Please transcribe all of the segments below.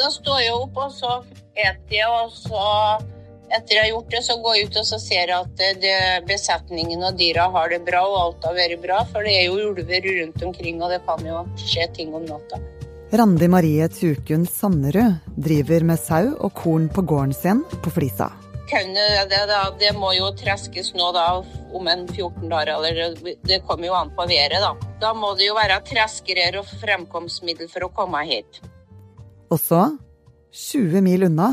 Da står jeg opp, og så eter jeg, og så etter jeg har gjort det, så går jeg ut og så ser at det, det, besetningen og dyra har det bra, og alt har vært bra. For det er jo ulver rundt omkring, og det kan jo skje ting om natta. Randi Marie Tjukun Sannerud driver med sau og korn på gården sin på Flisa. Det, det, det, må jo treskes nå da om en 14 dager, eller det kommer jo an på været, da. Da må det jo være treskerer og fremkomstmiddel for å komme hit. Og så, 20 mil unna,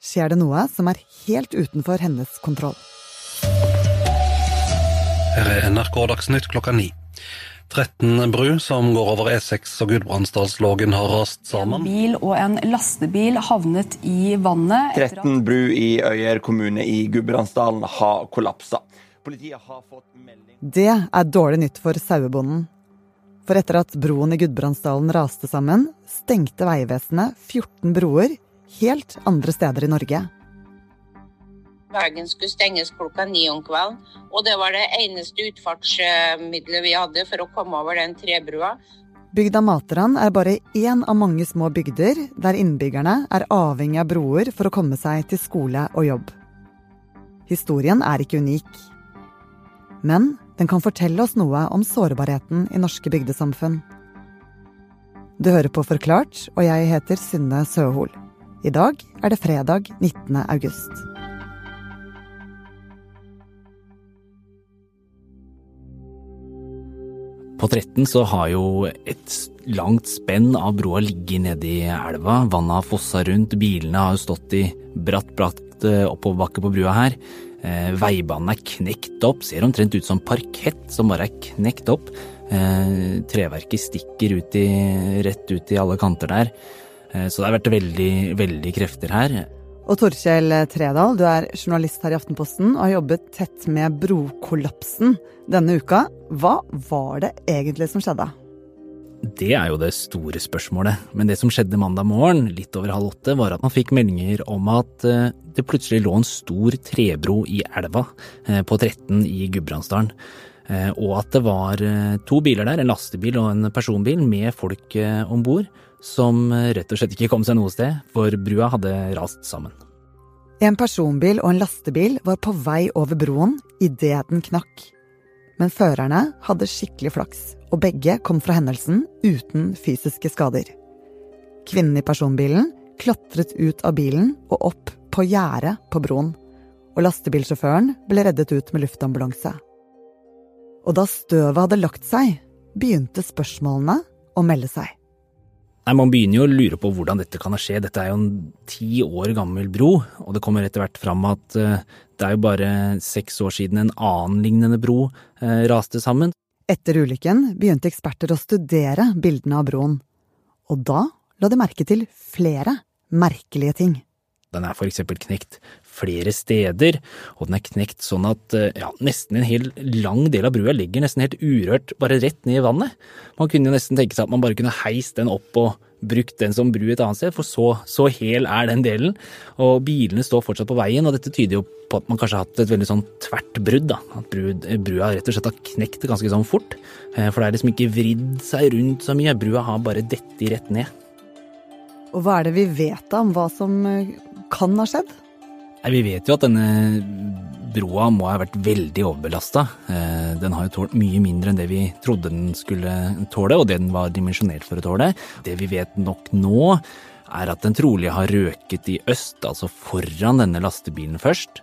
skjer det noe som er helt utenfor hennes kontroll. Her er NRK Dagsnytt klokka ni. 13 bru som går over E6 og Gudbrandsdalslågen har rast sammen. En bil og en lastebil havnet i vannet. 13 bru i Øyer kommune i Gudbrandsdalen har kollapsa. Politiet har fått melding Det er dårlig nytt for sauebonden. For etter at broen i Gudbrandsdalen raste sammen, stengte Vegvesenet 14 broer helt andre steder i Norge. Veien skulle stenges klokka ni om kvelden, og det var det eneste utfartsmiddelet vi hadde for å komme over den trebrua. Bygda Materan er bare én av mange små bygder der innbyggerne er avhengig av broer for å komme seg til skole og jobb. Historien er ikke unik. Men den kan fortelle oss noe om sårbarheten i norske bygdesamfunn. Du hører på Forklart, og jeg heter Synne Søhol. I dag er det fredag 19. august. På 13 så har jo et langt spenn av broa ligget nedi elva. Vannet har fossa rundt, bilene har jo stått i bratt, bratt eh, oppoverbakke på brua her. Eh, veibanen er knekt opp, ser omtrent ut som parkett som bare er knekt opp. Eh, treverket stikker ut i, rett ut i alle kanter der. Eh, så det har vært veldig, veldig krefter her. Og Torkjell Tredal, du er journalist her i Aftenposten og har jobbet tett med brokollapsen denne uka. Hva var det egentlig som skjedde? Det er jo det store spørsmålet. Men det som skjedde mandag morgen, litt over halv åtte, var at man fikk meldinger om at eh, det plutselig lå en stor trebro i elva eh, på 13 i Gudbrandsdalen. Og at det var to biler der, en lastebil og en personbil med folk om bord som rett og slett ikke kom seg noe sted, for brua hadde rast sammen. En personbil og en lastebil var på vei over broen idet den knakk. Men førerne hadde skikkelig flaks, og begge kom fra hendelsen uten fysiske skader. Kvinnen i personbilen klatret ut av bilen og opp på gjerdet på broen, og lastebilsjåføren ble reddet ut med luftambulanse. Og da støvet hadde lagt seg, begynte spørsmålene å melde seg. Nei, Man begynner jo å lure på hvordan dette kan skje. Dette er jo en ti år gammel bro, og det kommer etter hvert fram at uh, det er jo bare seks år siden en annen lignende bro uh, raste sammen. Etter ulykken begynte eksperter å studere bildene av broen, og da la de merke til flere merkelige ting. Den er for eksempel knekt flere steder, og den er knekt sånn at eh, ja, nesten en hel lang del av brua ligger nesten helt urørt bare rett ned i vannet. Man kunne jo nesten tenke seg at man bare kunne heist den opp og brukt den som bru et annet sted, for så, så hel er den delen. Og bilene står fortsatt på veien, og dette tyder jo på at man kanskje har hatt et veldig sånn tvert brudd. da, At brua rett og slett har knekt ganske sånn fort. Eh, for det er liksom ikke vridd seg rundt så mye, brua har bare dettet rett ned. Og hva er det vi vet da om hva som eh, kan ha skjedd? Vi vet jo at denne broa må ha vært veldig overbelasta. Eh, den har jo tålt mye mindre enn det vi trodde den skulle tåle, og det den var dimensjonert for å tåle. Det vi vet nok nå, er at den trolig har røket i øst, altså foran denne lastebilen først.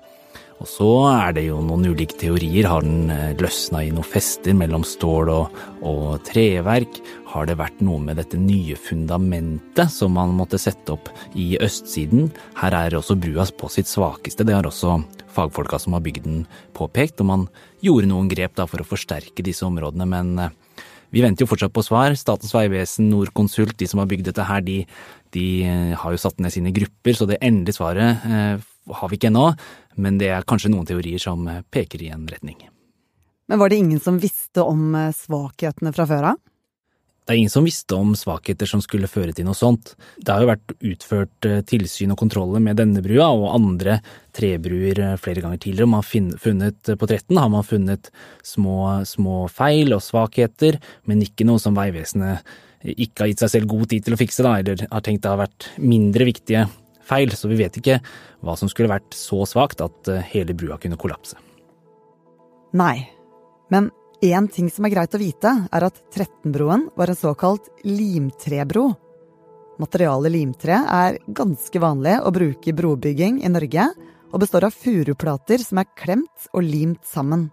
Og så er det jo noen ulike teorier. Har den eh, løsna i noen fester mellom stål og, og, treverk? Har det vært noe med dette nye fundamentet som man måtte sette opp i østsiden? Her er også brua på sitt svakeste. Det har også fagfolka som har bygd den påpekt. Og man gjorde noen grep for å forsterke disse områdene, men eh, vi venter jo fortsatt på svar. Statens vegvesen, Norconsult, de som har bygd dette her, de, de eh, har jo satt ned sine grupper, så det endelige svaret har vi ikke ennå, men det er kanskje noen teorier som peker i en retning. Men var det ingen som visste om eh, svakhetene fra før av? Det er ingen som visste om svakheter som skulle føre til noe sånt. Det har jo vært utført eh, tilsyn og kontroller med denne brua og andre trebruer eh, flere ganger tidligere. Man har funnet, på 13 har man funnet små, små feil og svakheter, men ikke noe som Vegvesenet ikke har gitt seg selv god tid til å fikse, da, eller har tenkt det har vært mindre viktige feil, så vi vet ikke hva som skulle vært så svakt at eh, hele brua kunne kollapse. Nei, men én ting som er greit å vite, er at 13-broen var en såkalt limtrebro. Materialet limtre er ganske vanlig å bruke i brobygging i Norge, og består av furuplater som er klemt og limt sammen.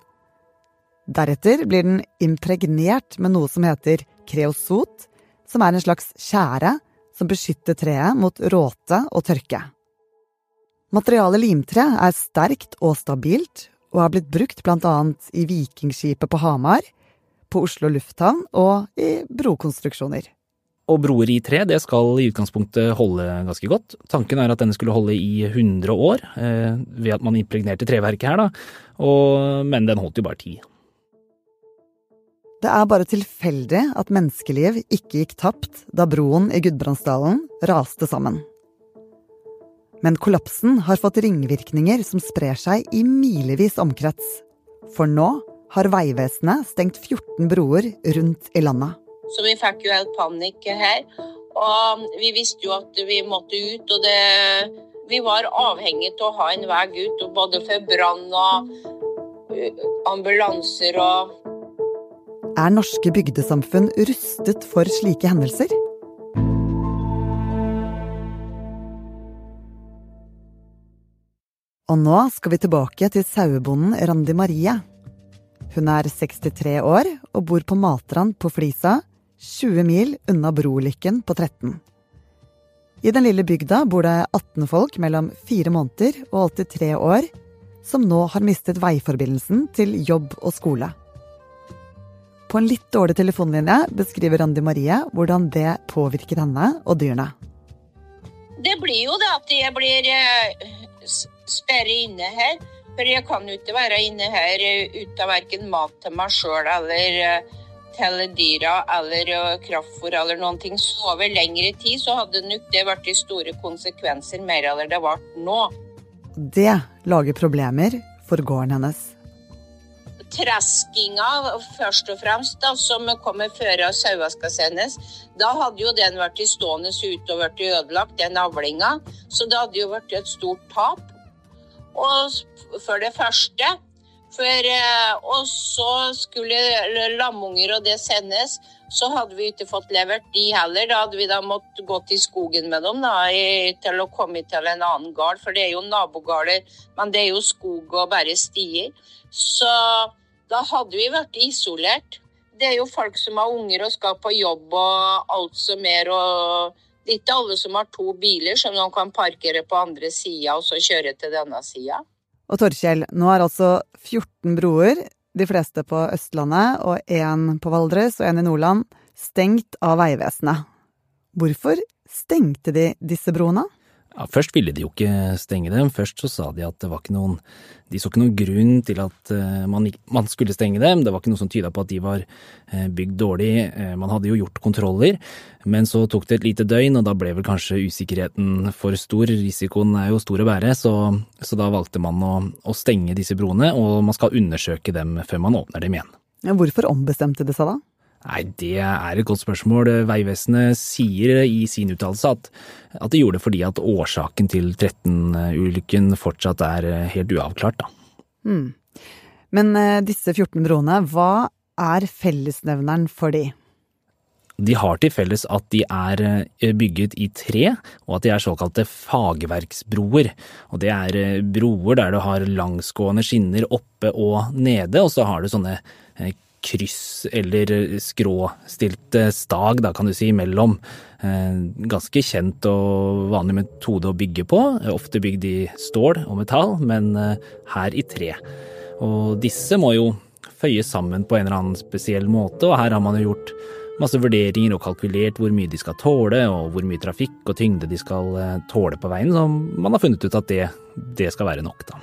Deretter blir den impregnert med noe som heter kreosot, som er en slags tjære som beskytter treet mot råte og tørke. Materialet limtre er sterkt og stabilt, og har blitt brukt annet i Vikingskipet på Hamar, på Oslo lufthavn og i brokonstruksjoner. Og broer i tre det skal i utgangspunktet holde ganske godt. Tanken er at denne skulle holde i 100 år, eh, ved at man impregnerte treverket her, da. Og, men den holdt jo bare ti. Det er bare tilfeldig at menneskeliv ikke gikk tapt da broen i Gudbrandsdalen raste sammen. Men kollapsen har fått ringvirkninger som sprer seg i milevis omkrets. For nå har Vegvesenet stengt 14 broer rundt i landet. Så vi fikk jo helt panikk her. Og vi visste jo at vi måtte ut, og det Vi var avhengig av å ha en vei ut, både for brann og uh, ambulanser og Er norske bygdesamfunn rustet for slike hendelser? Og nå skal vi tilbake til sauebonden Randi Marie. Hun er 63 år og bor på Matrand på Flisa, 20 mil unna Brolykken på 13. I den lille bygda bor det 18 folk mellom 4 måneder og 83 år, som nå har mistet veiforbindelsen til jobb og skole. På en litt dårlig telefonlinje beskriver Randi Marie hvordan det påvirker henne og dyrene. Det blir jo det at jeg blir eh, sperret inne her. For jeg kan jo ikke være inne her eh, uten verken mat til meg sjøl eller eh, til dyra eller kraftfôr eller noen ting. Så over lengre tid så hadde nok det vært store konsekvenser mer enn det ble nå. Det lager problemer for gården hennes. Treskinga først og fremst, da, som kommer før sauene skal sendes, da hadde jo den vært stående ute og blitt ødelagt, den avlinga. Så det hadde jo vært et stort tap. Og for det første for, eh, og så skulle lamunger og det sendes, så hadde vi ikke fått levert de heller. Da hadde vi da måttet gå til skogen med dem da, i, til å komme til en annen gard. For det er jo nabogårder, men det er jo skog og bare stier. Så da hadde vi vært isolert. Det er jo folk som har unger og skal på jobb og alt som er. og det er ikke alle som har to biler som de kan parkere på andre sida og så kjøre til denne sida. Og Torkjell, nå er altså 14 broer, de fleste på Østlandet og én på Valdres og én i Nordland, stengt av Vegvesenet. Hvorfor stengte de disse broene? Ja, først ville de jo ikke stenge dem. Først så sa de at det var ikke noen De så ikke noen grunn til at uh, man, man, skulle stenge dem. Det var ikke noe som tyda på at de var uh, bygd dårlig. Uh, man hadde jo gjort kontroller, men så tok det et lite døgn, og da ble vel kanskje usikkerheten for stor. Risikoen er jo stor å bære, så, så da valgte man å, å stenge disse broene, og man skal undersøke dem før man åpner dem igjen. Hvorfor ombestemte det seg da? Nei, det er et godt spørsmål. Vegvesenet sier i sin uttalelse at, at de gjorde det fordi at årsaken til 13-ulykken fortsatt er helt uavklart, da. Mm. Men eh, disse 14 broene, hva er fellesnevneren for de? De har til felles at de er eh, bygget i tre, og at de er såkalte fagverksbroer. Og det er eh, broer der du har langsgående skinner oppe og nede, og så har du sånne kryss eller skråstilte stag, da kan du si, mellom. Eh, ganske kjent og vanlig metode å bygge på. Ofte bygd i stål og metall, men eh, her i tre. Og disse må jo føyes sammen på en eller annen spesiell måte, og her har man jo gjort masse vurderinger og kalkulert hvor mye de skal tåle, og hvor mye trafikk og tyngde de skal eh, tåle på veien, så man har funnet ut at det, det skal være nok, da.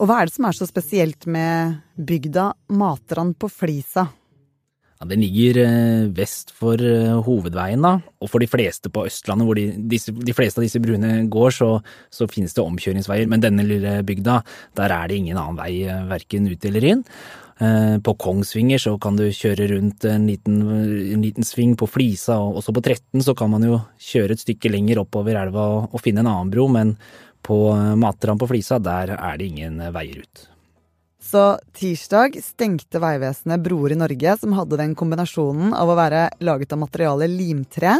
Og hva er det som er så spesielt med bygda Matran på Flisa? Ja, Den ligger eh, vest for eh, hovedveien, da. Og for de fleste på Østlandet, hvor de, disse, de fleste av disse bruene går, så, så, finnes det omkjøringsveier. Men denne lille bygda, der er det ingen annen vei, eh, verken ut eller inn. På Kongsvinger så kan du kjøre rundt en liten, en liten sving på Flisa, og også på 13 så kan man jo kjøre et stykke lenger oppover elva og, og finne en annen bro, men på Matrand på Flisa, der er det ingen veier ut. Så tirsdag stengte Vegvesenet broer i Norge som hadde den kombinasjonen av å være laget av materialet limtre,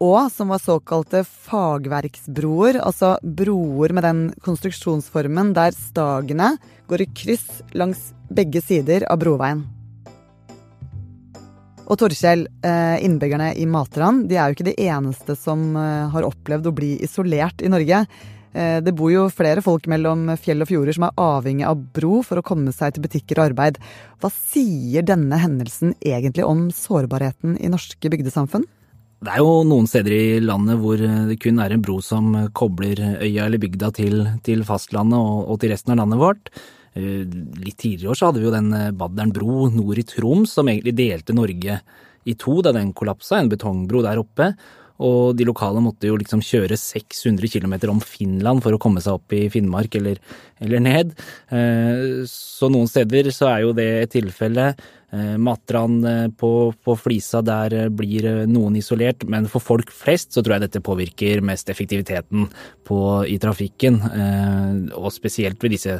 og som var såkalte fagverksbroer, altså broer med den konstruksjonsformen der stagene går i kryss langs begge sider av broveien. Og Torkjell, eh, innbyggerne i Matran de er jo ikke de eneste som eh, har opplevd å bli isolert i Norge. Eh, det bor jo flere folk mellom fjell og fjorder som er avhengig av bro for å komme seg til butikker og arbeid. Hva sier denne hendelsen egentlig om sårbarheten i norske bygdesamfunn? Det er jo noen steder i landet hvor det kun er en bro som kobler øya eller bygda til, til fastlandet og, og, til resten av landet vårt. Eh, litt tidligere år så hadde vi jo den eh, Badderen bro nord i Troms som egentlig delte Norge i to da den kollapsa, en betongbro der oppe. Og de lokale måtte jo liksom kjøre 600 km om Finland for å komme seg opp i Finnmark eller, eller ned. Eh, så noen steder så er jo det et tilfelle. Eh, Matran eh, på, på Flisa, der blir noen isolert, men for folk flest så tror jeg dette påvirker mest effektiviteten på, i trafikken. Og spesielt ved disse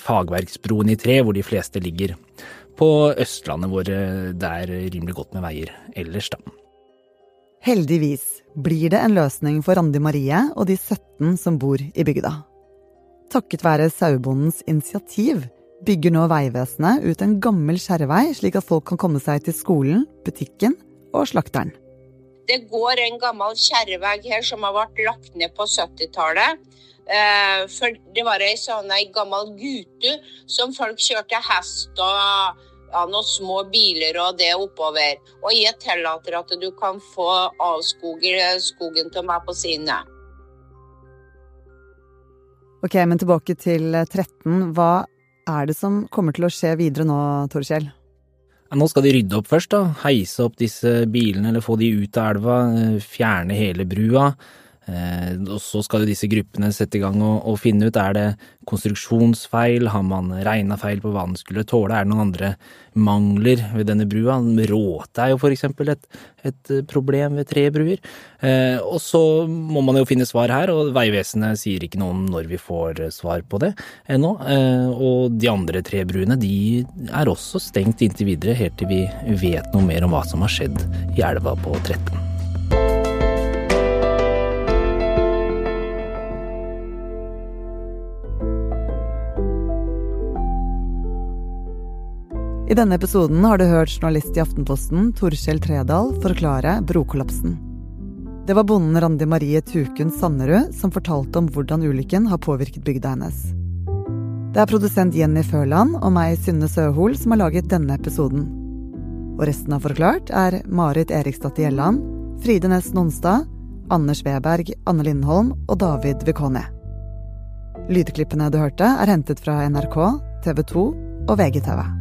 fagverksbroene i tre, hvor de fleste ligger på Østlandet, hvor det er rimelig godt med veier ellers, da. Heldigvis blir det en løsning for Randi Marie og de 17 som bor i bygda. Takket være sauebondens initiativ bygger nå Vegvesenet ut en gammel skjærevei, slik at folk kan komme seg til skolen, butikken og slakteren. Det går en gammel skjærevei her som har vært lagt ned på 70-tallet. Eh, for det var sånn ei gammel gute som folk kjørte hest og ja, noen små biler og det oppover. Og jeg tillater at du kan få avskoge skogen til meg på sine. Ok, men tilbake til 13. Hva er det som kommer til å skje videre nå, Torkjell? Nå skal de rydde opp først, da. Heise opp disse bilene eller få de ut av elva. Eh, fjerne hele brua. Eh, og så skal jo disse gruppene sette i gang og, og, finne ut er det konstruksjonsfeil, har man regna feil på hva den skulle tåle, er det noen andre mangler ved denne brua? Råte er jo for eksempel et, et problem ved tre bruer. Eh, og så må man jo finne svar her, og Vegvesenet sier ikke noe om når vi får svar på det ennå. Eh, og de andre tre bruene de er også stengt inntil videre, helt til vi vet noe mer om hva som har skjedd i elva på 13. I denne episoden har du hørt journalist i Aftenposten Torkjell Tredal forklare brokollapsen. Det var bonden Randi Marie Tukun Sannerud som fortalte om hvordan ulykken har påvirket bygda hennes. Det er produsent Jenny Førland og meg, Synne Søhol, som har laget denne episoden. Og resten av Forklart er Marit Eriksdatter Gjelland, Fride Næss Nonstad, Anders Weberg, Anne Lindholm og David Vekone. Lydklippene du hørte, er hentet fra NRK, TV 2 og VGTV.